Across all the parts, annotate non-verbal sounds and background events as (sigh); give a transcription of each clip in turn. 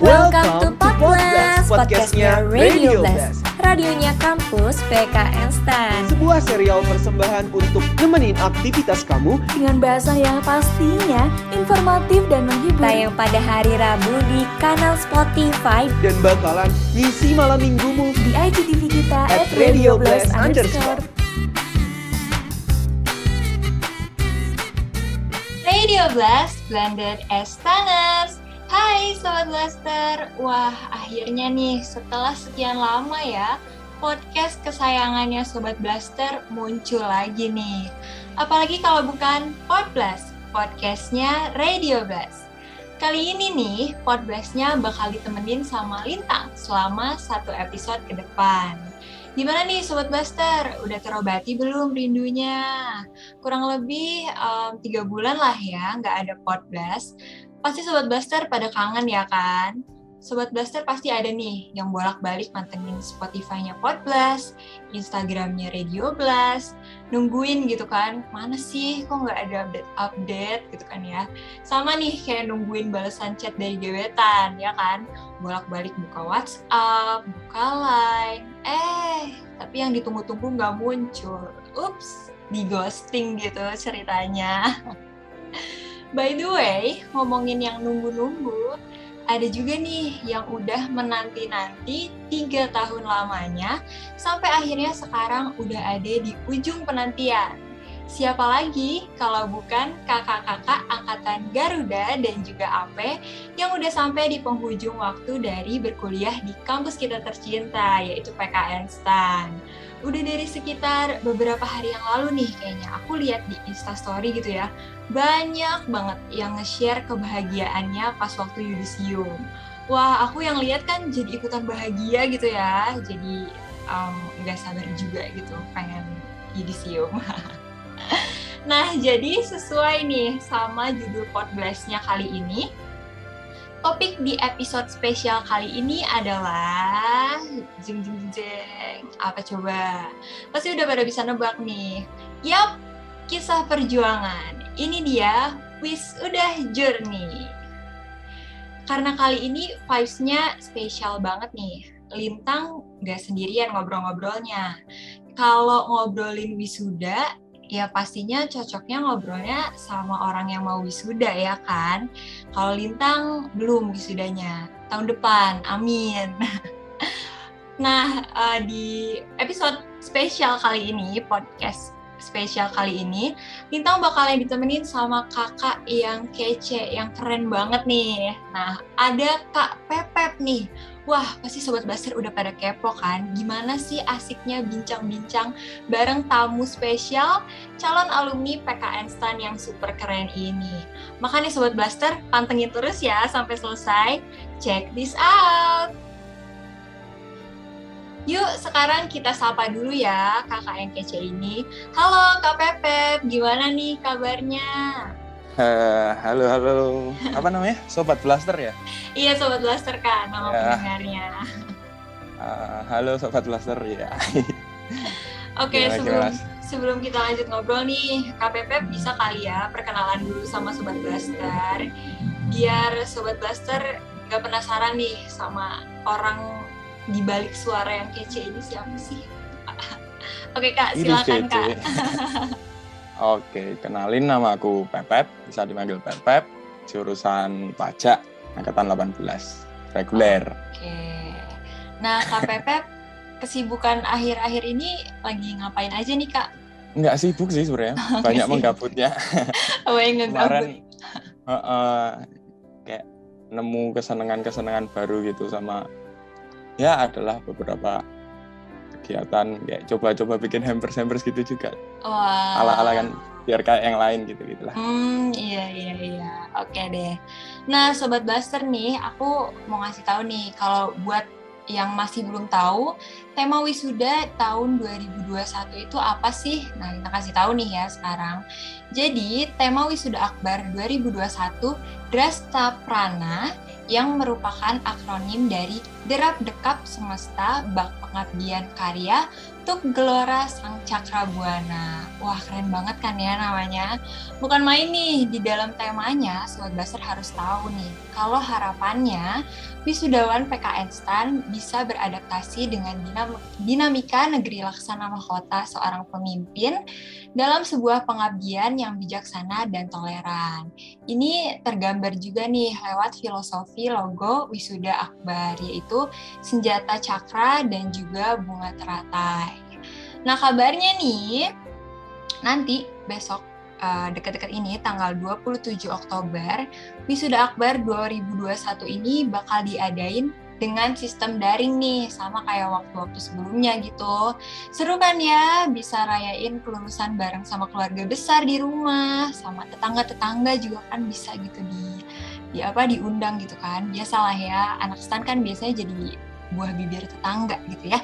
Welcome to Podcast, podcastnya Radio Blast, radionya kampus PKN Stan. Sebuah serial persembahan untuk nemenin aktivitas kamu Dengan bahasa yang pastinya informatif dan menghibur. Tayang pada hari Rabu di kanal Spotify dan bakalan ngisi malam minggumu. di IGTV kita At at Radio Blast underscore. underscore. Radio Blast Blended Estaners. Hai Sobat Blaster, wah akhirnya nih setelah sekian lama ya podcast kesayangannya Sobat Blaster muncul lagi nih. Apalagi kalau bukan Pod Blast, podcastnya Radio Blast. Kali ini nih, Pod Blast-nya bakal ditemenin sama Lintang selama satu episode ke depan. Gimana nih Sobat Blaster? Udah terobati belum rindunya? Kurang lebih em, tiga bulan lah ya nggak ada Pod Blast. Pasti Sobat Blaster pada kangen ya kan? Sobat Blaster pasti ada nih yang bolak-balik mantengin Spotify-nya Pod Blast, Instagram-nya Radio Blast, nungguin gitu kan, mana sih kok nggak ada update-update gitu kan ya. Sama nih kayak nungguin balasan chat dari gebetan ya kan, bolak-balik buka WhatsApp, buka Line, eh tapi yang ditunggu-tunggu nggak muncul. Ups, di ghosting gitu ceritanya. (laughs) By the way, ngomongin yang nunggu-nunggu, ada juga nih yang udah menanti-nanti tiga tahun lamanya sampai akhirnya sekarang udah ada di ujung penantian. Siapa lagi kalau bukan kakak-kakak angkatan Garuda dan juga Ape yang udah sampai di penghujung waktu dari berkuliah di kampus kita tercinta yaitu PKN STAN. Udah dari sekitar beberapa hari yang lalu nih kayaknya aku lihat di Instastory gitu ya banyak banget yang nge-share kebahagiaannya pas waktu yudisium. Wah, aku yang lihat kan jadi ikutan bahagia gitu ya. Jadi nggak sabar juga gitu pengen yudisium. (laughs) nah, jadi sesuai nih sama judul podcast-nya kali ini. Topik di episode spesial kali ini adalah jeng jeng jeng apa coba? Pasti udah pada bisa nebak nih. Yap, kisah perjuangan. Ini dia Wis Udah Journey. Karena kali ini vibes-nya spesial banget nih. Lintang gak sendirian ngobrol-ngobrolnya. Kalau ngobrolin wisuda, ya pastinya cocoknya ngobrolnya sama orang yang mau wisuda ya kan. Kalau Lintang belum wisudanya. Tahun depan, amin. (laughs) Nah, eh, di episode spesial kali ini, podcast spesial kali ini, Lintang bakalan ditemenin sama kakak yang kece, yang keren banget nih. Nah, ada Kak Pepep nih. Wah, pasti Sobat Blaster udah pada kepo kan? Gimana sih asiknya bincang-bincang bareng tamu spesial calon alumni PKN STAN yang super keren ini. Makanya Sobat Blaster, pantengin terus ya sampai selesai. Check this out! Yuk, sekarang kita sapa dulu ya kakak yang kece ini. Halo Kak Pepep, gimana nih kabarnya? Eh, halo halo apa namanya sobat blaster ya Iya Sobat Blaster kan nama Ya. pendengarnya. Eh, halo sobat blaster ya Oke, Gimana, sebelum gimana? sebelum kita lanjut ngobrol nih, Kak Pepep bisa kali ya perkenalan dulu sama Sobat Blaster. Biar Sobat Blaster nggak penasaran nih sama orang di balik suara yang kece ini siapa sih? (laughs) Oke Kak, silakan. Kak. (laughs) oke kenalin nama aku Pepep bisa dipanggil Pepep jurusan pajak angkatan 18 reguler Oke. Nah, Kak Pepep, kesibukan akhir-akhir ini lagi ngapain aja nih, Kak? nggak sibuk sih sebenarnya (laughs) banyak sibuk. menggabutnya Apa yang kemarin eh, eh, kayak nemu kesenangan-kesenangan baru gitu sama ya adalah beberapa kegiatan kayak coba-coba bikin hampers hampers gitu juga Wah. ala-ala kan biar kayak yang lain gitu gitulah Hmm, iya, iya, iya. Oke deh. Nah, Sobat Blaster nih, aku mau ngasih tahu nih, kalau buat yang masih belum tahu, tema wisuda tahun 2021 itu apa sih? Nah, kita kasih tahu nih ya sekarang. Jadi, tema wisuda Akbar 2021 Drasta Prana yang merupakan akronim dari Derap Dekap Semesta Bak Pengabdian Karya Tuk Gelora Sang Cakrabuana. Wah keren banget kan ya namanya. Bukan main nih, di dalam temanya Sobat Blaster harus tahu nih, kalau harapannya wisudawan PKN STAN bisa beradaptasi dengan dinamika negeri laksana mahkota seorang pemimpin dalam sebuah pengabdian yang bijaksana dan toleran. Ini tergambar juga nih lewat filosofi logo wisuda akbar, yaitu senjata cakra dan juga bunga teratai. Nah kabarnya nih, nanti besok uh, dekat-dekat ini tanggal 27 Oktober wisuda akbar 2021 ini bakal diadain dengan sistem daring nih sama kayak waktu-waktu sebelumnya gitu seru kan ya bisa rayain kelulusan bareng sama keluarga besar di rumah sama tetangga-tetangga juga kan bisa gitu di di apa diundang gitu kan biasalah ya anak stan kan biasanya jadi buah bibir tetangga gitu ya.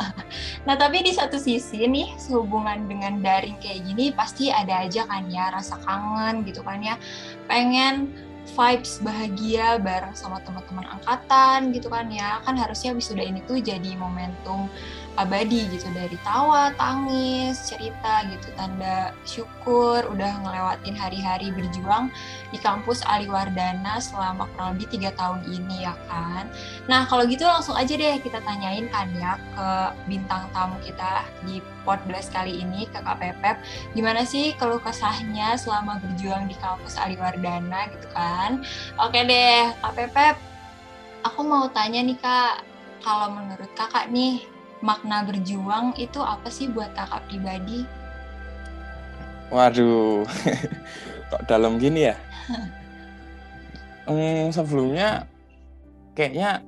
(laughs) nah tapi di satu sisi nih sehubungan dengan daring kayak gini pasti ada aja kan ya rasa kangen gitu kan ya. Pengen vibes bahagia bareng sama teman-teman angkatan gitu kan ya. Kan harusnya wisuda ini tuh jadi momentum abadi gitu dari tawa, tangis, cerita gitu, tanda syukur udah ngelewatin hari-hari berjuang di kampus Aliwardana selama kurang lebih tiga tahun ini ya kan. Nah kalau gitu langsung aja deh kita tanyain kan ya ke bintang tamu kita di Podcast kali ini ke Kak Pepep, gimana sih kalau kesahnya selama berjuang di kampus Aliwardana gitu kan. Oke deh Kak Pepep, aku mau tanya nih Kak, kalau menurut kakak nih makna berjuang itu apa sih buat kakak pribadi? Waduh, (laughs) kok dalam gini ya? (laughs) hmm, sebelumnya kayaknya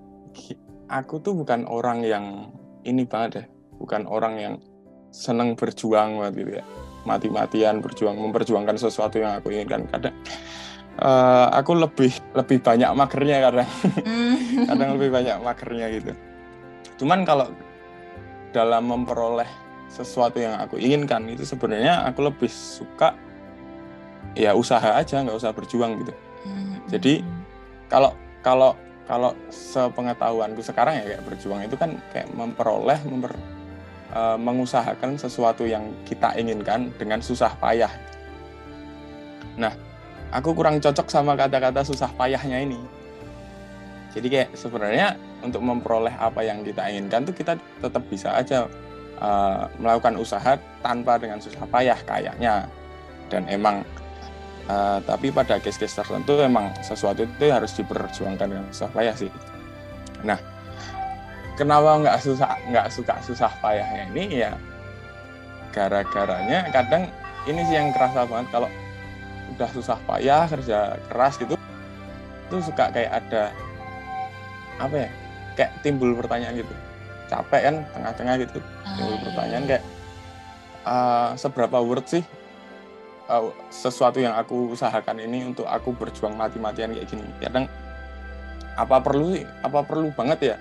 aku tuh bukan orang yang ini banget deh, bukan orang yang seneng berjuang gitu ya, mati-matian berjuang, memperjuangkan sesuatu yang aku inginkan. Kadang uh, aku lebih lebih banyak magernya kadang, hmm. (laughs) kadang lebih banyak magernya gitu. Cuman kalau dalam memperoleh sesuatu yang aku inginkan. Itu sebenarnya aku lebih suka ya usaha aja nggak usah berjuang gitu. Hmm. jadi kalau kalau kalau sepengetahuanku sekarang ya kayak berjuang itu kan kayak memperoleh memper, uh, mengusahakan sesuatu yang kita inginkan dengan susah payah. Nah aku kurang cocok sama kata-kata susah payahnya ini. Jadi kayak sebenarnya untuk memperoleh apa yang kita inginkan tuh kita tetap bisa aja uh, melakukan usaha tanpa dengan susah payah kayaknya. Dan emang uh, tapi pada case-case tertentu emang sesuatu itu harus diperjuangkan dengan susah payah sih. Nah, kenapa nggak susah nggak suka susah payahnya ini ya gara-garanya kadang ini sih yang kerasa banget kalau udah susah payah kerja keras gitu itu suka kayak ada apa ya kayak timbul pertanyaan gitu. Capek kan tengah-tengah gitu ah, timbul iya. pertanyaan kayak uh, seberapa worth sih uh, sesuatu yang aku usahakan ini untuk aku berjuang mati-matian kayak gini? Kadang apa perlu sih apa perlu banget ya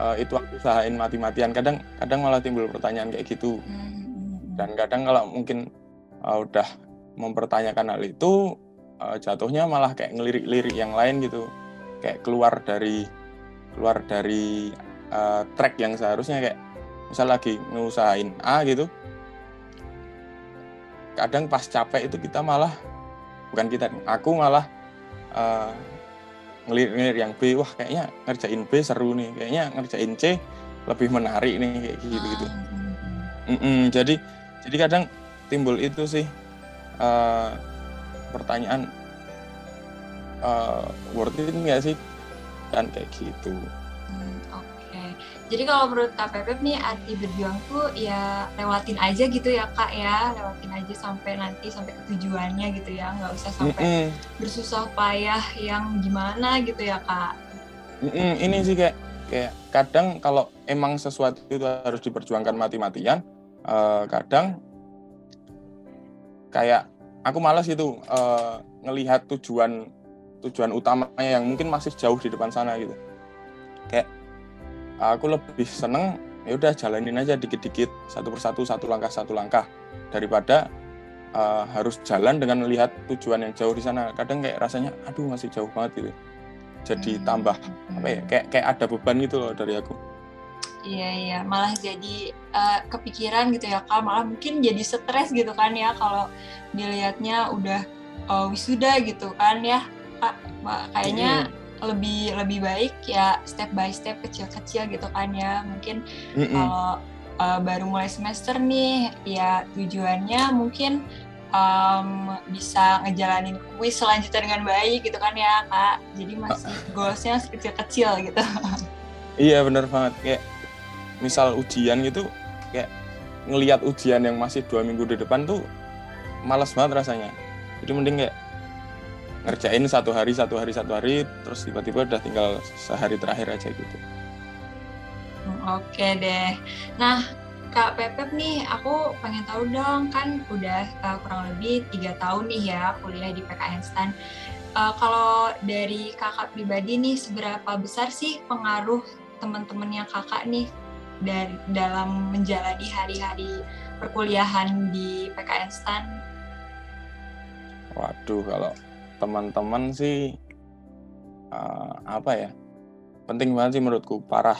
uh, itu aku usahain mati-matian. Kadang kadang malah timbul pertanyaan kayak gitu. Hmm, hmm, hmm. dan kadang kalau mungkin uh, udah mempertanyakan hal itu uh, jatuhnya malah kayak ngelirik-lirik yang lain gitu. Kayak keluar dari keluar dari uh, track yang seharusnya kayak misal lagi ngusahain A gitu kadang pas capek itu kita malah bukan kita aku malah uh, ngelirik yang B wah kayaknya ngerjain B seru nih kayaknya ngerjain C lebih menarik nih kayak gitu gitu. Mm -mm, jadi jadi kadang timbul itu sih uh, pertanyaan uh, worth it nggak sih kan kayak gitu. Hmm, Oke, okay. jadi kalau menurut Kak Pepep nih arti berjuang tuh ya lewatin aja gitu ya Kak ya, lewatin aja sampai nanti sampai ke tujuannya gitu ya, nggak usah sampai mm -hmm. bersusah payah yang gimana gitu ya Kak. Mm -hmm. Ini sih kayak kayak kadang kalau emang sesuatu itu harus diperjuangkan mati-matian, uh, kadang kayak aku malas itu uh, ngelihat tujuan tujuan utamanya yang mungkin masih jauh di depan sana gitu. Kayak aku lebih seneng ya udah jalanin aja dikit-dikit satu persatu satu langkah satu langkah daripada uh, harus jalan dengan melihat tujuan yang jauh di sana. Kadang kayak rasanya aduh masih jauh banget gitu. Jadi hmm. tambah apa ya kayak kayak ada beban gitu loh dari aku. Iya iya, malah jadi uh, kepikiran gitu ya kak, malah mungkin jadi stres gitu kan ya kalau dilihatnya udah uh, wisuda gitu kan ya kak, kayaknya mm. lebih lebih baik ya step by step kecil-kecil gitu kan ya, mungkin mm -mm. kalau uh, baru mulai semester nih ya tujuannya mungkin um, bisa ngejalanin kuis selanjutnya dengan baik gitu kan ya kak, jadi masih goalsnya kecil-kecil gitu. Iya bener banget kayak misal ujian gitu kayak ngelihat ujian yang masih dua minggu di depan tuh males banget rasanya jadi mending kayak ngerjain satu hari satu hari satu hari terus tiba-tiba udah tinggal sehari terakhir aja gitu oke deh nah Kak Pepep nih, aku pengen tahu dong, kan udah uh, kurang lebih tiga tahun nih ya kuliah di PKN STAN. Uh, kalau dari kakak pribadi nih, seberapa besar sih pengaruh teman-temannya kakak nih dari dalam menjalani hari-hari perkuliahan di PKN STAN? Waduh, kalau teman-teman sih uh, apa ya? Penting banget sih menurutku, parah.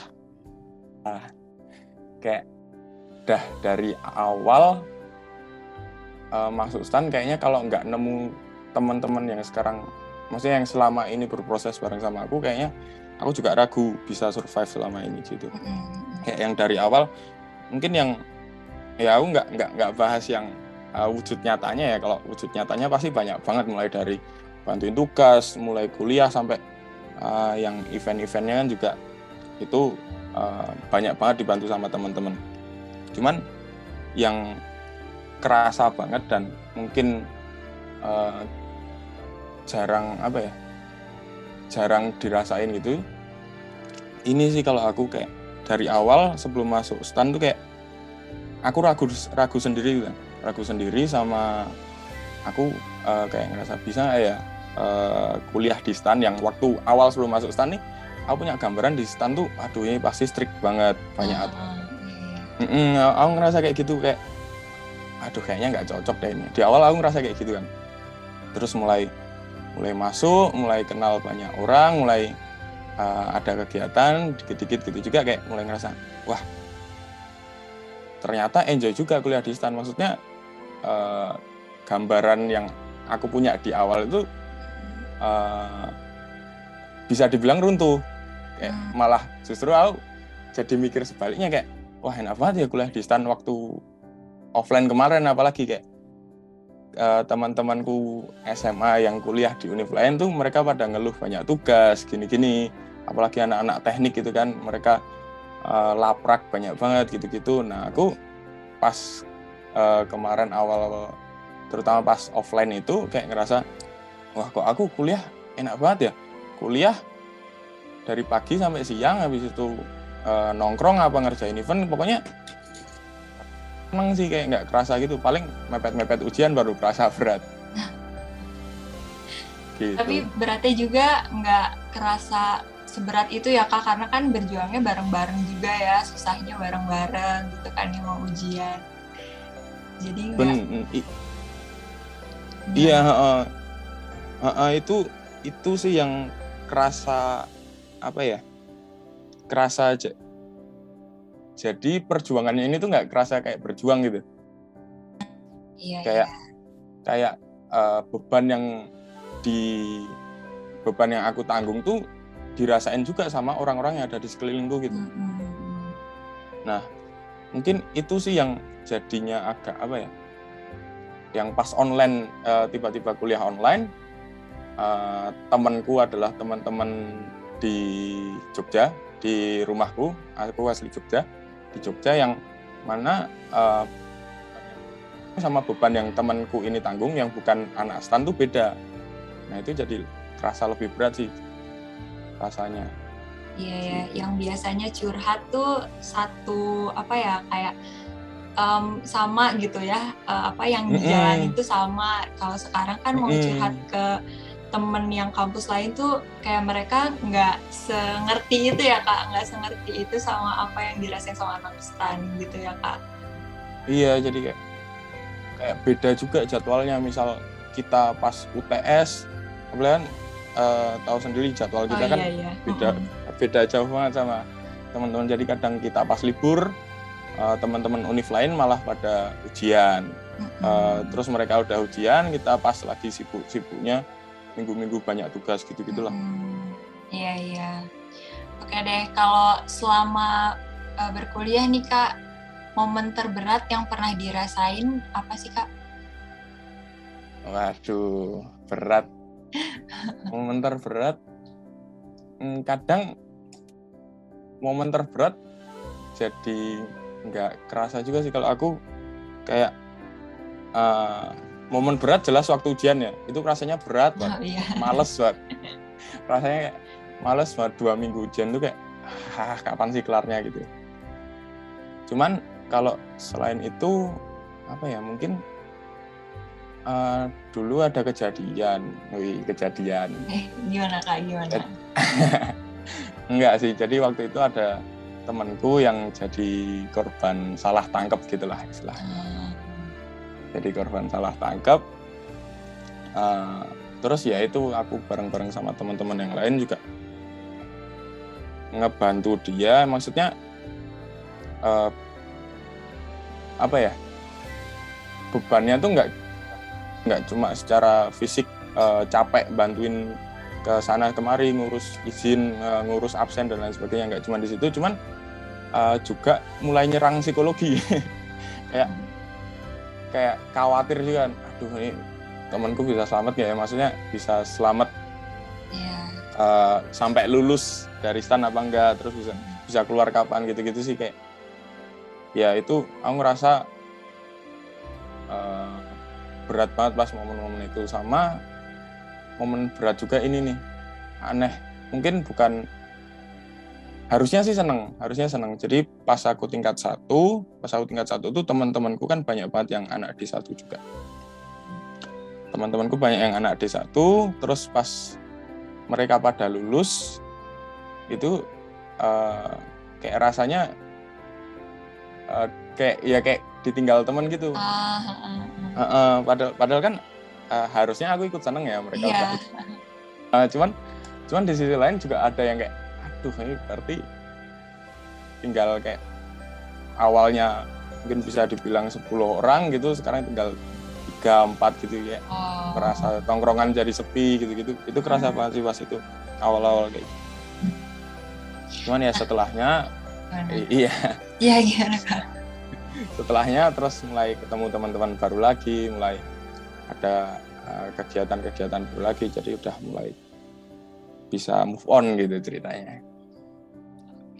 Kayak dah dari awal uh, masuk STAN kayaknya kalau nggak nemu teman-teman yang sekarang maksudnya yang selama ini berproses bareng sama aku kayaknya aku juga ragu bisa survive selama ini gitu. Mm-hmm kayak yang dari awal mungkin yang ya aku nggak nggak nggak bahas yang uh, wujud nyatanya ya kalau wujud nyatanya pasti banyak banget mulai dari bantuin tugas mulai kuliah sampai uh, yang event-eventnya kan juga itu uh, banyak banget dibantu sama teman-teman. Cuman yang kerasa banget dan mungkin uh, jarang apa ya jarang dirasain gitu ini sih kalau aku kayak dari awal sebelum masuk stan tuh kayak aku ragu ragu sendiri kan. Ragu sendiri sama aku uh, kayak ngerasa bisa ya uh, kuliah di stan yang waktu awal sebelum masuk stan nih aku punya gambaran di stan tuh aduh ini pasti strict banget banyak uh, mm -mm, aku ngerasa kayak gitu kayak aduh kayaknya nggak cocok deh ini. Di awal aku ngerasa kayak gitu kan. Terus mulai mulai masuk mulai kenal banyak orang mulai uh, ada kegiatan dikit-dikit gitu juga kayak mulai ngerasa wah ternyata enjoy juga kuliah di stan. Maksudnya uh, gambaran yang aku punya di awal itu uh, bisa dibilang runtuh. Kayak hmm. malah justru aku jadi mikir sebaliknya kayak wah enak banget ya kuliah di stan waktu offline kemarin apalagi kayak uh, teman-temanku SMA yang kuliah di univ lain tuh mereka pada ngeluh banyak tugas gini-gini. Apalagi anak-anak teknik gitu kan mereka uh, laprak banyak banget gitu-gitu. Nah aku pas uh, kemarin awal terutama pas offline itu kayak ngerasa wah kok aku kuliah enak banget ya? Kuliah dari pagi sampai siang habis itu uh, nongkrong apa ngerjain event pokoknya emang sih kayak nggak kerasa gitu. Paling mepet-mepet ujian baru kerasa berat. (laughs) Gitu. tapi berarti juga nggak kerasa seberat itu ya kak karena kan berjuangnya bareng-bareng juga ya susahnya bareng-bareng gitu kan yang mau ujian. Jadi enggak iya uh, uh, uh, itu itu sih yang kerasa apa ya kerasa aja jadi perjuangannya ini tuh nggak kerasa kayak berjuang gitu iya, kayak iya. kayak uh, beban yang di beban yang aku tanggung tuh dirasain juga sama orang-orang yang ada di sekelilingku gitu. Mm-hmm. Nah, mungkin itu sih yang jadinya agak apa ya? Yang pas online uh, tiba-tiba kuliah online, uh, temanku adalah teman-teman di Jogja, di rumahku, aku asli Jogja, di Jogja yang mana uh, sama beban yang temanku ini tanggung yang bukan anak stan tuh beda. Nah itu jadi terasa lebih berat sih rasanya. Iya ya, yang biasanya curhat tuh satu apa ya kayak um, sama gitu ya, uh, apa yang mm -hmm. itu sama. Kalau sekarang kan mau mm -hmm. curhat ke temen yang kampus lain tuh kayak mereka nggak sengerti itu ya kak, nggak sengerti itu sama apa yang dirasain sama anak stan gitu ya kak. Iya, jadi kayak kayak beda juga jadwalnya. Misal kita pas UTS, kemudian uh, tahu sendiri jadwal kita oh, kan iya, iya. beda beda jauh banget sama teman-teman jadi kadang kita pas libur uh, teman-teman univ lain malah pada ujian uh, terus mereka udah ujian kita pas lagi sibuk-sibuknya minggu-minggu banyak tugas gitu gitulah hmm, iya iya. Oke deh kalau selama uh, berkuliah nih kak momen terberat yang pernah dirasain apa sih kak? Waduh berat. (laughs) Momen terberat? Hmm, kadang momen terberat jadi nggak kerasa juga sih kalau aku kayak uh, momen berat jelas waktu ujian ya. Itu rasanya berat oh, iya. males banget rasanya kayak males banget dua minggu ujian tuh kayak ah kapan sih kelarnya? gitu. Cuman kalau selain itu apa ya mungkin uh, dulu ada kejadian. Wih kejadian. Eh gimana kak? Gimana? (laughs) Enggak sih. Jadi waktu itu ada temanku yang jadi korban salah tangkap gitulah istilah. Hmm. Jadi korban salah tangkap. Uh, terus ya itu aku bareng-bareng sama teman-teman yang lain juga ngebantu dia. Maksudnya uh, apa ya? Bebannya tuh nggak nggak cuma secara fisik uh, capek bantuin ke sana kemari ngurus izin ngurus absen dan lain sebagainya nggak cuma di situ cuman uh, juga mulai nyerang psikologi (laughs) kayak kayak khawatir juga kan aduh ini temanku bisa selamat ya maksudnya bisa selamat yeah. Iya. uh, sampai lulus dari stan apa enggak terus bisa bisa keluar kapan gitu-gitu sih kayak ya itu aku ngerasa uh, berat banget pas momen-momen itu sama momen berat juga ini nih aneh mungkin bukan harusnya sih seneng harusnya seneng jadi pas aku tingkat satu pas aku tingkat satu tuh teman-temanku kan banyak banget yang anak D satu juga teman-temanku banyak yang anak D satu terus pas mereka pada lulus itu uh, kayak rasanya uh, kayak ya kayak ditinggal teman gitu uh, uh, uh. Uh, padahal padahal kan uh, harusnya aku ikut seneng ya mereka yeah. uh, cuman cuman di sisi lain juga ada yang kayak aduh ini berarti tinggal kayak awalnya mungkin bisa dibilang 10 orang gitu sekarang tinggal tiga empat gitu ya. Oh. kerasa tongkrongan jadi sepi gitu gitu itu kerasa hmm. banget sih pas itu awal-awal kayak gitu. cuman ya setelahnya iya. Iya kak? (laughs) Setelahnya terus mulai ketemu teman-teman baru lagi mulai ada eh, kegiatan-kegiatan baru lagi jadi udah mulai bisa move on gitu ceritanya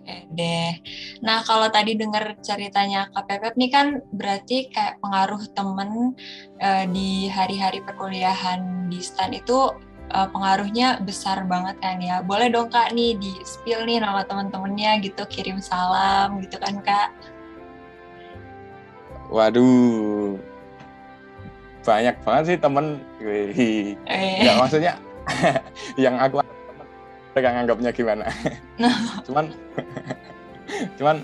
Oke deh. Nah kalau tadi dengar ceritanya Kak Pepep nih kan berarti kayak pengaruh temen uh, di hari-hari perkuliahan di STAN itu uh, pengaruhnya besar banget kan ya. Boleh dong Kak nih di spill nih nama temen-temennya gitu, kirim salam gitu kan Kak. Waduh, banyak banget sih temen. Wih. Eh. Ya maksudnya (laughs) yang aku mereka nganggapnya gimana? (laughs) Cuman cuman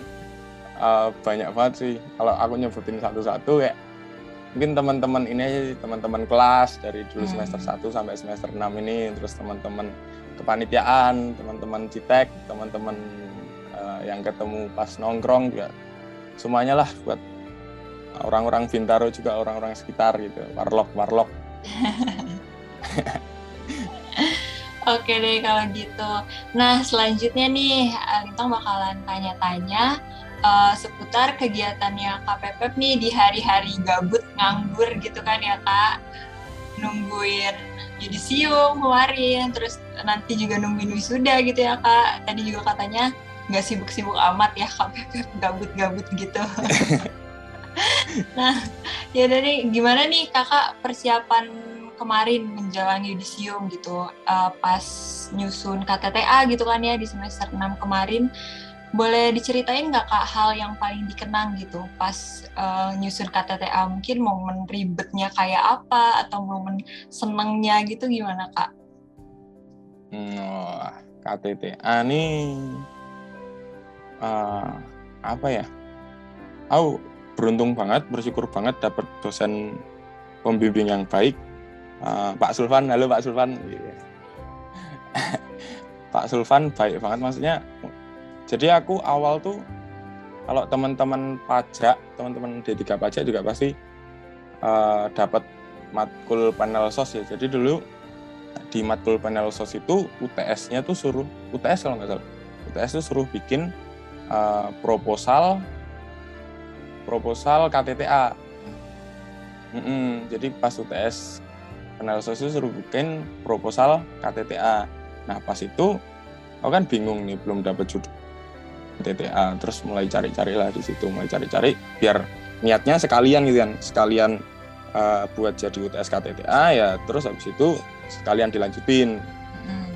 uh, banyak banget sih. Kalau aku nyebutin satu-satu kayak mungkin teman-teman ini aja teman-teman kelas dari dulu hmm. semester 1 sampai semester 6 ini terus teman-teman kepanitiaan teman-teman citek teman-teman uh, yang ketemu pas nongkrong juga. Semuanya lah buat orang-orang Bintaro juga orang-orang sekitar gitu. Warlock warlock (laughs) Oke deh kalau gitu. Nah selanjutnya nih Lintang bakalan tanya-tanya uh, seputar kegiatannya Pepep nih di hari-hari gabut nganggur gitu kan ya Kak. Nungguin yudisium kemarin, terus nanti juga nungguin wisuda gitu ya Kak. Tadi juga katanya nggak sibuk-sibuk amat ya Kak Pepep gabut-gabut gitu. (laughs) nah, ya dari gimana nih kakak persiapan kemarin menjalani yudisium gitu uh, pas nyusun KTTA gitu kan ya di semester 6 kemarin boleh diceritain nggak kak hal yang paling dikenang gitu pas uh, nyusun KTTA mungkin momen ribetnya kayak apa atau momen senengnya gitu gimana kak? Oh, KTTA nih uh, apa ya? Aku beruntung banget, bersyukur banget dapat dosen pembimbing yang baik Uh, Pak Sulvan, halo Pak Sulvan. (laughs) Pak Sulvan baik banget maksudnya jadi aku awal tuh kalau teman-teman pajak teman-teman D3 pajak juga pasti uh, dapat matkul panel sos ya. Jadi dulu di matkul panel sos itu UTS-nya tuh suruh UTS kalau nggak salah. UTS tuh suruh bikin uh, proposal proposal KTTA mm -mm, jadi pas UTS panel sos itu suruh bikin proposal KTTA nah pas itu aku kan bingung nih belum dapat judul KTTA terus mulai cari-cari lah di situ mulai cari-cari biar niatnya sekalian gitu kan sekalian uh, buat jadi UTS KTTA ya terus habis itu sekalian dilanjutin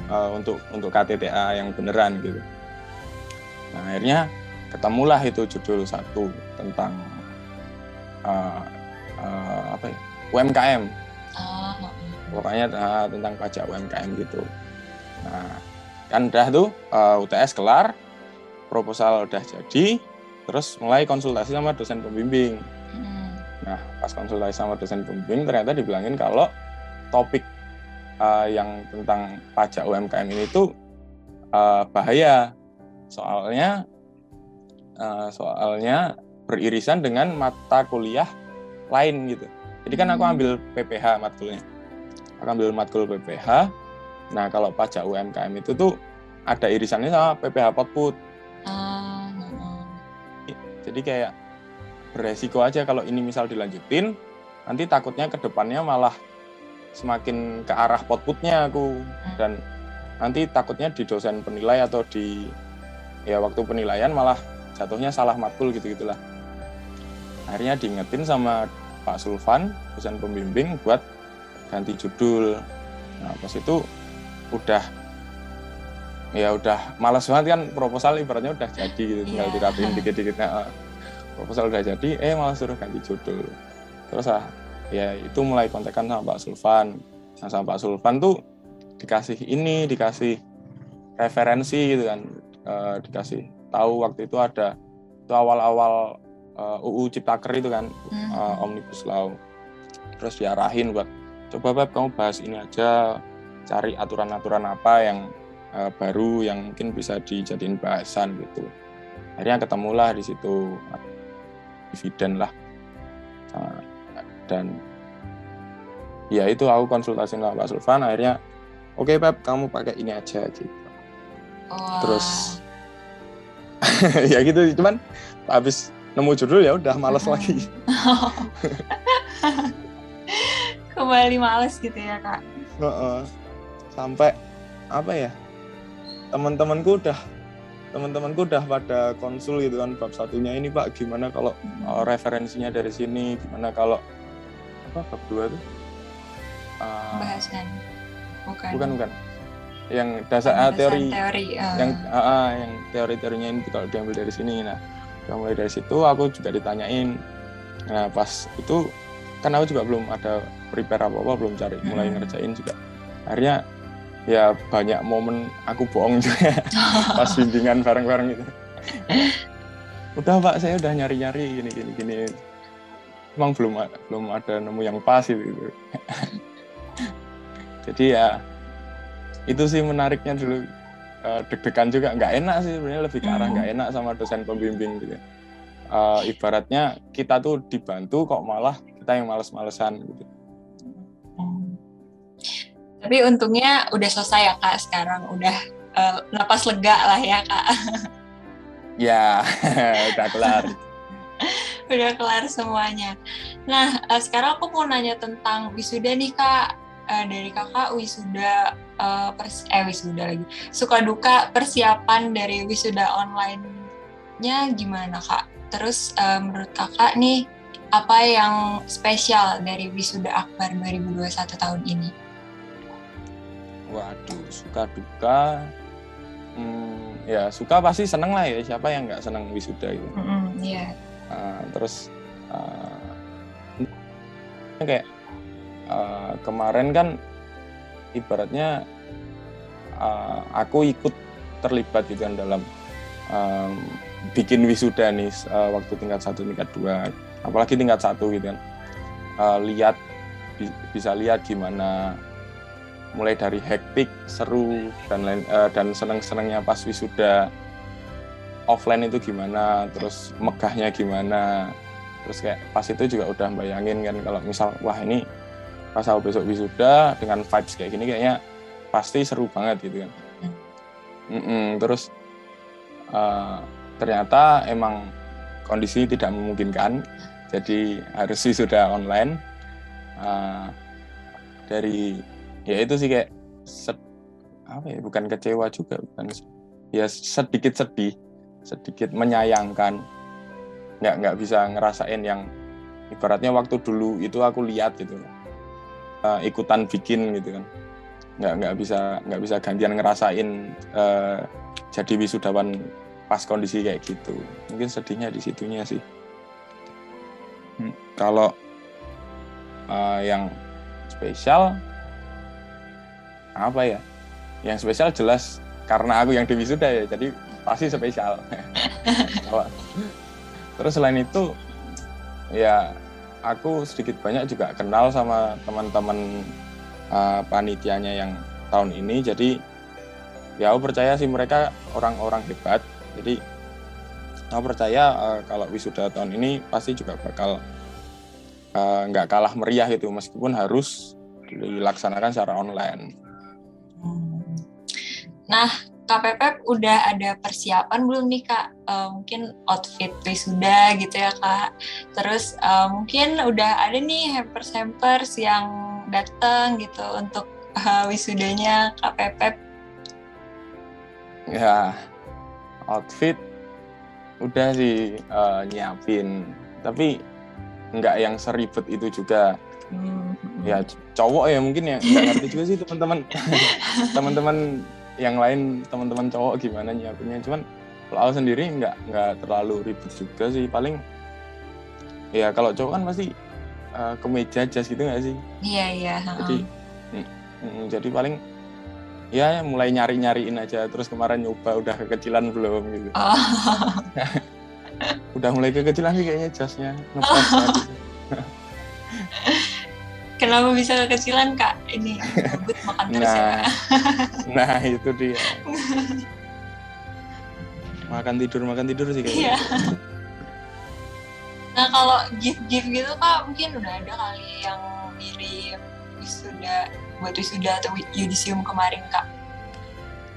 uh, untuk untuk KTTA yang beneran gitu. Nah akhirnya ketemulah itu judul satu tentang uh, uh, apa ya UMKM oh. Pokoknya uh, tentang pajak UMKM gitu. Nah kan udah tuh uh, UTS kelar proposal udah jadi terus mulai konsultasi sama dosen pembimbing. Hmm. nah pas konsultasi sama dosen pembimbing ternyata dibilangin kalau topik uh, yang tentang pajak UMKM ini tuh uh, bahaya. Soalnya uh, soalnya beririsan dengan mata kuliah lain gitu. Jadi kan aku hmm. ambil PPH matkulnya aku ambil matkul PPH nah kalau pajak UMKM itu tuh ada irisannya sama PPH Potput. Ah, Jadi kayak beresiko aja kalau ini misal dilanjutin, nanti takutnya ke depannya malah semakin ke arah potputnya aku. Dan nanti takutnya di dosen penilai atau di ya waktu penilaian malah jatuhnya salah matkul gitu gitulah akhirnya diingetin sama Pak Sulvan dosen pembimbing buat ganti judul. Nah pas itu udah ya udah malas banget kan proposal ibaratnya udah jadi gitu tinggal yeah. dirapiin (laughs) dikit-dikit nah, proposal udah jadi eh malah suruh ganti judul. Terus ah ya itu mulai kontekan sama Pak Sulvan nah sama Pak Sulvan tuh dikasih ini dikasih referensi gitu kan e, dikasih tahu waktu itu ada itu awal-awal e, eh, UU Ciptaker itu kan e, omnibus law. Terus diarahin buat coba Beb kamu bahas ini aja cari aturan-aturan apa yang uh, baru yang mungkin bisa dijadiin bahasan gitu. Akhirnya ketemulah di situ dividen lah dan ya itu aku konsultasi sama Pak Sulvan akhirnya oke okay, Pep kamu pakai ini aja gitu. Oh. Terus (laughs) ya gitu cuman habis nemu judul ya udah males lagi. (laughs) Kembali males gitu ya kak. Uh -uh. Sampai apa ya teman-temanku udah teman-temanku udah pada konsul gitu kan bab satunya. Ini pak gimana kalau uh, referensinya dari sini? Gimana kalau apa bab dua tuh uh, bahasan bukan. Bukan bukan. Yang dasar uh, teori, teori uh. yang uh, yang teori-teorinya ini kalau diambil dari sini. Nah mulai dari situ aku juga ditanyain. Nah pas itu kan aku juga belum ada prepare apa apa belum cari mulai ngerjain juga. Akhirnya ya banyak momen aku bohong juga (laughs) pas bimbingan bareng-bareng gitu. Udah pak saya udah nyari-nyari gini gini gini. Emang belum belum ada nemu yang pas gitu (laughs) jadi ya itu sih menariknya dulu. Uh, deg-degan juga. Nggak enak sih sebenarnya lebih ke arah nggak hmm. enak sama dosen pembimbing gitu. Uh, ibaratnya kita tuh dibantu kok malah kita yang males-malesan gitu tapi untungnya udah selesai ya kak sekarang udah uh, napas lega lah ya kak. (laughs) Ya, (laughs) udah kelar. (laughs) udah kelar semuanya. Nah, uh, sekarang aku mau nanya tentang wisuda nih kak. Uh, dari kakak wisuda uh, pers eh wisuda lagi. Suka duka persiapan dari wisuda online-nya gimana kak? Terus uh, menurut kakak nih apa yang spesial dari wisuda Akbar 2021 tahun ini? Waduh, suka duka. Hmm, ya suka pasti seneng lah ya. Siapa yang nggak seneng wisuda gitu. Mm -hmm, yeah. uh, terus uh, kayak uh, kemarin kan ibaratnya uh, aku ikut terlibat gitu kan dalam um, bikin wisuda nih uh, waktu tingkat satu tingkat dua apalagi tingkat satu gitu kan uh, lihat bisa lihat gimana mulai dari hektik, seru dan lain uh, dan seneng-senengnya pas wisuda. offline itu gimana, terus megahnya gimana, terus kayak pas itu juga udah bayangin kan kalau misal wah ini pas aku besok wisuda dengan vibes kayak gini kayaknya pasti seru banget gitu kan. Mm-mm, terus uh, ternyata emang kondisi tidak memungkinkan, jadi harus wisuda online. Uh, dari ya itu sih kayak set, apa ya bukan kecewa juga bukan ya sedikit sedih sedikit menyayangkan. Nggak nggak bisa ngerasain yang ibaratnya waktu dulu itu aku lihat gitu. Uh, ikutan bikin gitu kan. Nggak nggak bisa nggak bisa gantian ngerasain uh, jadi wisudawan pas kondisi kayak gitu. Mungkin sedihnya di situnya sih. Hmm, kalau uh, yang spesial apa ya? Yang spesial jelas karena aku yang di wisuda ya jadi pasti spesial. (laughs) Terus selain itu ya aku sedikit banyak juga kenal sama teman-teman uh, panitianya yang tahun ini. Jadi ya aku percaya sih mereka orang-orang hebat jadi aku percaya uh, kalau wisuda tahun ini pasti juga bakal uh, nggak uh, kalah meriah itu meskipun harus dilaksanakan secara online. Nah, KPP udah ada persiapan belum nih kak? Uh, mungkin outfit wisuda gitu ya kak. Terus uh, mungkin udah ada nih hampers-hampers yang datang gitu untuk uh, wisudanya KPP. Ya, outfit udah sih uh, nyiapin, tapi nggak yang seribet itu juga. Hmm. Ya cowok ya mungkin ya nggak ngerti juga sih teman-teman. (laughs) Teman-teman yang lain teman-teman cowok gimana nyiapinnya. Cuman kalau aku sendiri nggak nggak terlalu ribet juga sih. Paling ya kalau cowok kan pasti uh, kemeja jas gitu nggak sih? Iya iya jadi mm, mm, jadi paling ya mulai nyari nyariin aja terus kemarin nyoba udah kekecilan belum gitu (laughs) oh. (laughs) udah mulai kekecilan sih kayaknya jasnya ngepas (laughs) Kenapa bisa kekecilan kak? Ini makan terus ya, nah, ya. nah itu dia. makan tidur makan tidur sih kayaknya. Iya. Nah kalau gift-gift gitu kak mungkin udah ada kali yang mirip wisuda buat wisuda atau yudisium kemarin kak.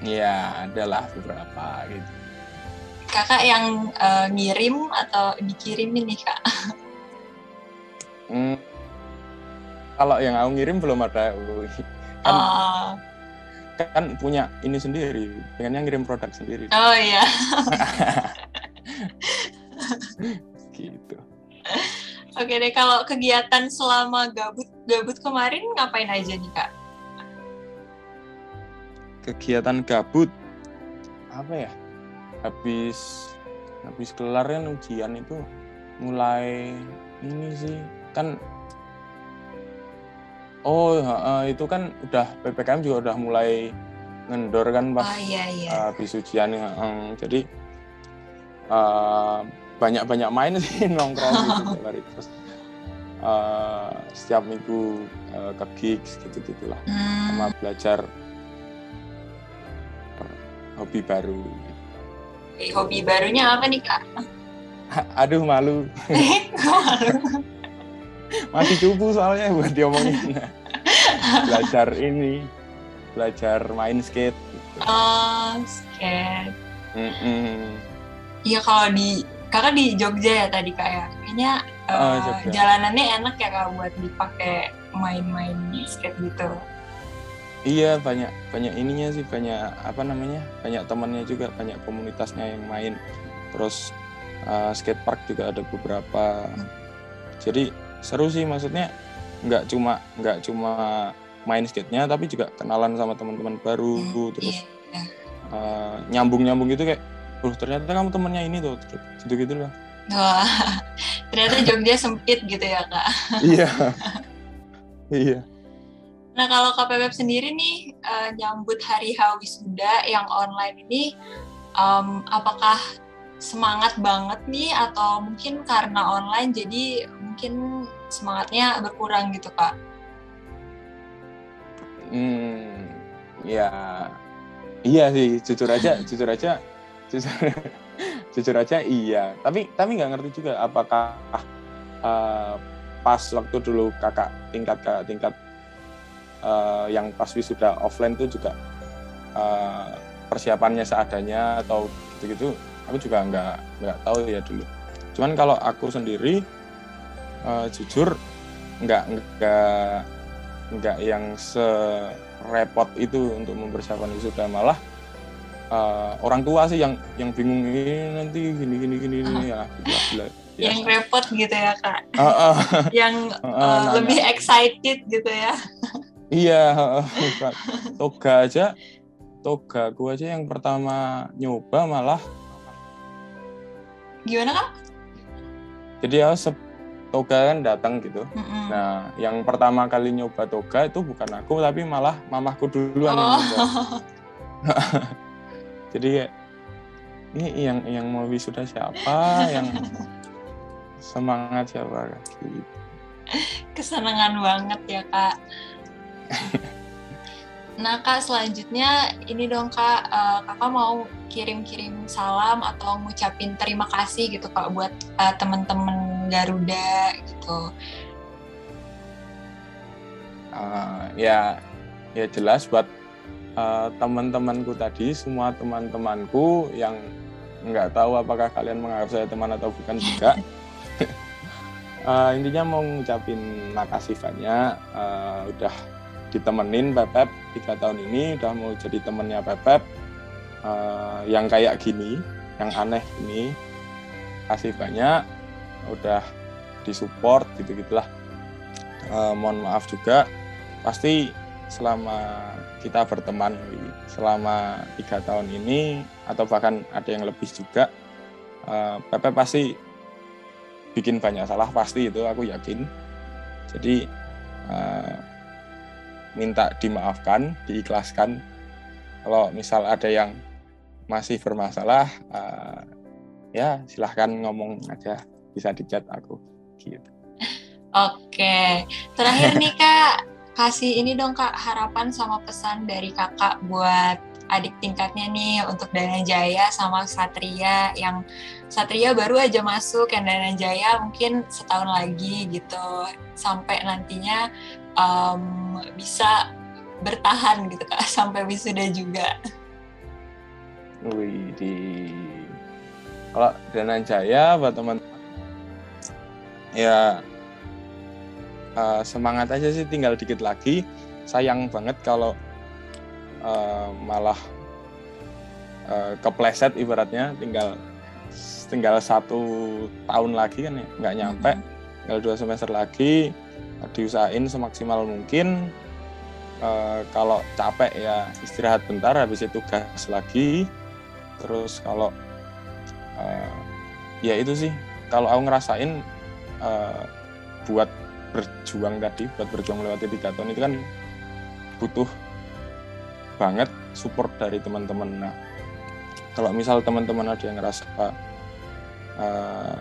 Iya, adalah beberapa gitu. Kakak yang uh, ngirim atau dikirimin nih kak? Hmm, kalau yang aku ngirim belum ada kan, uh. kan punya ini sendiri pengennya ngirim produk sendiri oh iya (laughs) gitu (laughs) oke deh kalau kegiatan selama gabut gabut kemarin ngapain aja nih kak kegiatan gabut apa ya habis habis kelar kan ujian itu mulai ini sih kan Oh, uh, itu kan udah ppkm juga udah mulai ngendor kan pas oh, iya, iya. Uh, habis ujian. Uh, jadi uh, banyak-banyak main sih (laughs) nongkrong gitu hari terus uh, setiap minggu uh, ke gigs gitu gitulah hmm. sama belajar hobi baru. Eh, hobi barunya apa nih kak? (laughs) Aduh malu. malu (laughs) masih cupu soalnya buat diomongin belajar ini belajar main skate gitu. oh skate iya kalau di kakak di Jogja ya tadi kak ya kayaknya uh, oh, jalanannya enak ya kak buat dipakai main-main skate gitu Iya banyak banyak ininya sih banyak apa namanya banyak temannya juga banyak komunitasnya yang main terus uh, skate park juga ada beberapa hmm. jadi seru sih maksudnya nggak cuma nggak cuma main skate-nya tapi juga kenalan sama teman-teman baru hmm, terus iya, iya. Uh, nyambung-nyambung gitu kayak oh ternyata kamu temennya ini tuh gitu gitu lah Wah, (laughs) ternyata Jogja sempit gitu ya kak. (laughs) Iya. Iya. Nah kalau KPWeb sendiri nih uh, nyambut hari Wisuda yang online ini um, apakah semangat banget nih? Atau mungkin karena online jadi mungkin semangatnya berkurang gitu kak? Hmm, ya. Iya sih jujur aja jujur aja jujur (laughs) jujur aja iya. Tapi tapi nggak ngerti juga apakah uh, pas waktu dulu kakak tingkat kakak tingkat uh, yang pas wisuda offline itu juga uh, persiapannya seadanya atau gitu-gitu aku juga nggak nggak tahu ya dulu. Cuman kalau aku sendiri uh, jujur nggak nggak nggak yang serepot itu untuk mempersiapkan wisuda. Malah uh, orang tua sih yang yang bingung ini nanti gini gini gini uh. ya (laughs) gila, ya. yang repot gitu ya kak uh, uh. (laughs) yang (laughs) uh, uh, lebih excited gitu ya iya uh, toga aja toga gua aja yang pertama nyoba malah gimana kak jadi ya toga kan datang gitu. Mm-hmm. Nah, yang pertama kali nyoba toga itu bukan aku tapi malah mamahku duluan oh. yang nyoba. Jadi ini yang yang mau wisuda siapa? Yang (laughs) semangat siapa? Gitu. kesenangan banget ya kak. Nah kak selanjutnya ini dong kak. Uh, kakak mau kirim-kirim salam atau ngucapin terima kasih gitu kak buat uh, teman-teman Garuda gitu? Uh, ya ya jelas buat uh, teman-temanku tadi, semua teman-temanku yang nggak tahu apakah kalian menganggap saya teman atau bukan juga. uh, (laughs) intinya mau ngucapin makasih banyak, uh, udah ditemenin Pepep tiga tahun ini, udah mau jadi temennya Pepep uh, yang kayak gini, yang aneh ini. Kasih banyak, udah disupport gitu-gitulah. Uh, mohon maaf juga, pasti selama kita berteman selama tiga tahun ini atau bahkan ada yang lebih juga uh, Pepe pasti bikin banyak salah pasti itu aku yakin. Jadi uh, minta dimaafkan diikhlaskan. Kalau misal ada yang masih bermasalah uh, ya silahkan ngomong aja bisa dicat aku gitu. Oke terakhir nih kak kasih ini dong kak harapan sama pesan dari kakak buat adik tingkatnya nih untuk Dana Jaya sama Satria yang Satria baru aja masuk yang Dana Jaya mungkin setahun lagi gitu sampai nantinya um, bisa bertahan gitu kak (laughs) sampai wisuda juga. Wih di kalau Dana Jaya buat teman ya uh, semangat aja sih tinggal dikit lagi. Sayang banget kalau uh, malah uh, kepleset ibaratnya. Tinggal tinggal satu tahun lagi kan ya nggak nyampe. Mm-hmm. tinggal dua semester lagi diusahain semaksimal mungkin. Uh, kalau capek ya istirahat bentar habis itu gas lagi. Terus kalau uh, ya itu sih. Kalau aku ngerasain uh, buat berjuang tadi buat berjuang melewati tiga tahun itu kan butuh banget support dari teman-teman. Nah, kalau misal teman-teman ada yang ngerasa uh,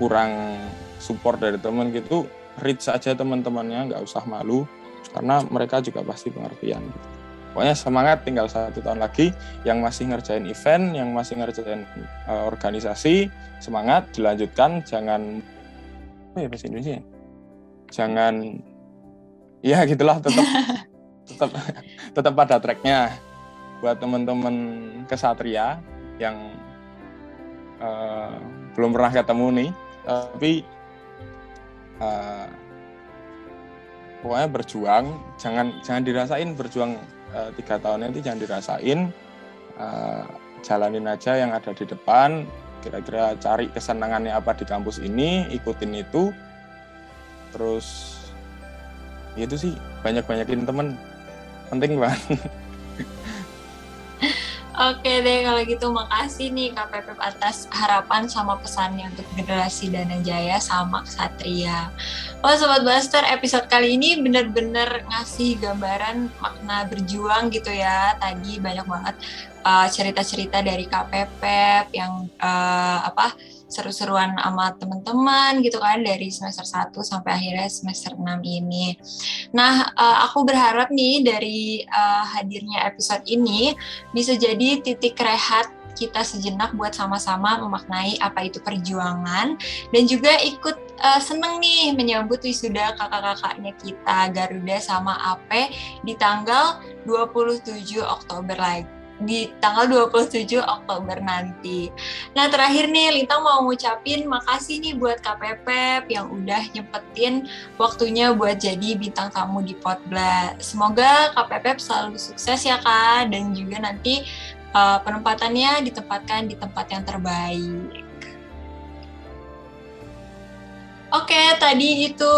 kurang support dari teman gitu, reach saja teman-temannya, nggak usah malu, karena mereka juga pasti pengertian. Gitu. Pokoknya semangat, tinggal satu tahun lagi. Yang masih ngerjain event, yang masih ngerjain uh, organisasi, semangat, dilanjutkan, jangan apa ya bahasa Indonesia? Jangan ya gitulah tetap (laughs) tetap tetap pada tracknya. Buat teman-teman kesatria yang uh, belum pernah ketemu nih tapi uh, pokoknya berjuang. Jangan jangan dirasain berjuang uh, tiga tahun itu jangan dirasain. Uh, jalanin aja yang ada di depan. Kira-kira cari kesenangannya apa di kampus ini ikutin itu terus ya itu sih banyak-banyakin temen penting banget (laughs) Oke deh kalau gitu makasih nih Pepep atas harapan sama pesannya untuk generasi Dana Jaya sama Satria. Oh Sobat Blaster episode kali ini bener-bener ngasih gambaran makna berjuang gitu ya. Tadi banyak banget uh, cerita-cerita uh, dari Pepep yang uh, apa seru-seruan sama teman-teman gitu kan dari semester 1 sampai akhirnya semester 6 ini. Nah, uh, aku berharap nih dari uh, hadirnya episode ini bisa jadi titik rehat kita sejenak buat sama-sama memaknai apa itu perjuangan dan juga ikut uh, seneng nih menyambut wisuda kakak-kakaknya kita Garuda sama AP di tanggal 27 Oktober lagi di tanggal 27 Oktober nanti. Nah terakhir nih Lintang mau ngucapin makasih nih buat KPP yang udah nyempetin waktunya buat jadi bintang tamu di Potbla. Semoga KPP selalu sukses ya kak dan juga nanti uh, penempatannya ditempatkan di tempat yang terbaik. Oke, tadi itu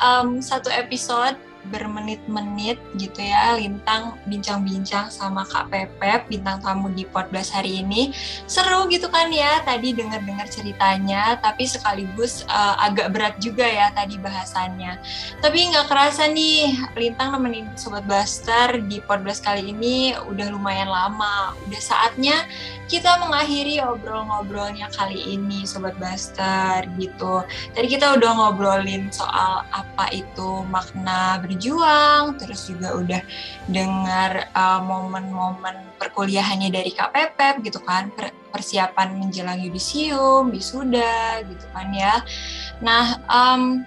um, satu episode bermenit-menit gitu ya Lintang bincang-bincang sama Kak Pepep bintang tamu di Podcast hari ini. Seru gitu kan ya tadi dengar-dengar ceritanya tapi sekaligus uh, agak berat juga ya tadi bahasannya. Tapi nggak kerasa nih Lintang nemenin Sobat Blaster di Podcast kali ini udah lumayan lama. Udah saatnya kita mengakhiri obrol-ngobrolnya kali ini Sobat Blaster gitu tadi kita udah ngobrolin soal apa itu makna ber berjuang, terus juga udah dengar uh, momen-momen perkuliahannya dari KPP gitu kan, persiapan menjelang yudisium, wisuda gitu kan ya. Nah, um,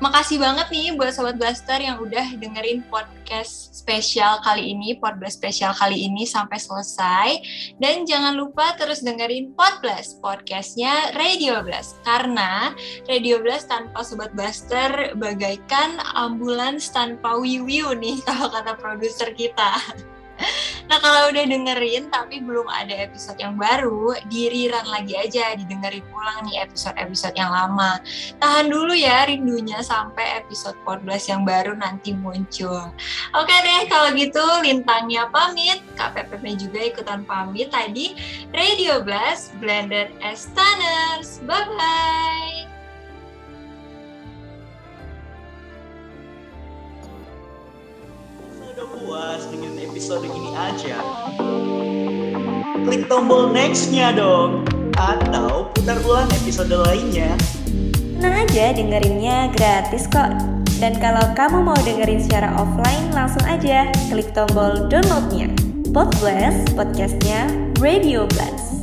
Makasih banget nih buat Sobat Blaster yang udah dengerin podcast spesial kali ini, podcast spesial kali ini sampai selesai. Dan jangan lupa terus dengerin Podblast, podcastnya Radio Blast. Karena Radio Blast tanpa Sobat Blaster bagaikan ambulans tanpa wiwiu nih (laughs) kalau kata produser kita. Nah kalau udah dengerin tapi belum ada episode yang baru, diriran lagi aja, didengerin ulang nih episode-episode yang lama. Tahan dulu ya rindunya sampai episode 14 yang baru nanti muncul. Oke deh kalau gitu Lintangnya pamit, KPPP juga ikutan pamit tadi. Radio Blast, Blended as. Bye-bye! Puas dengan episode ini aja, klik tombol next-nya dong. Atau putar ulang episode lainnya. Tenang aja dengerinnya gratis kok. Dan kalau kamu mau dengerin secara offline, langsung aja klik tombol downloadnya. Podblast, podcastnya Radio Blast.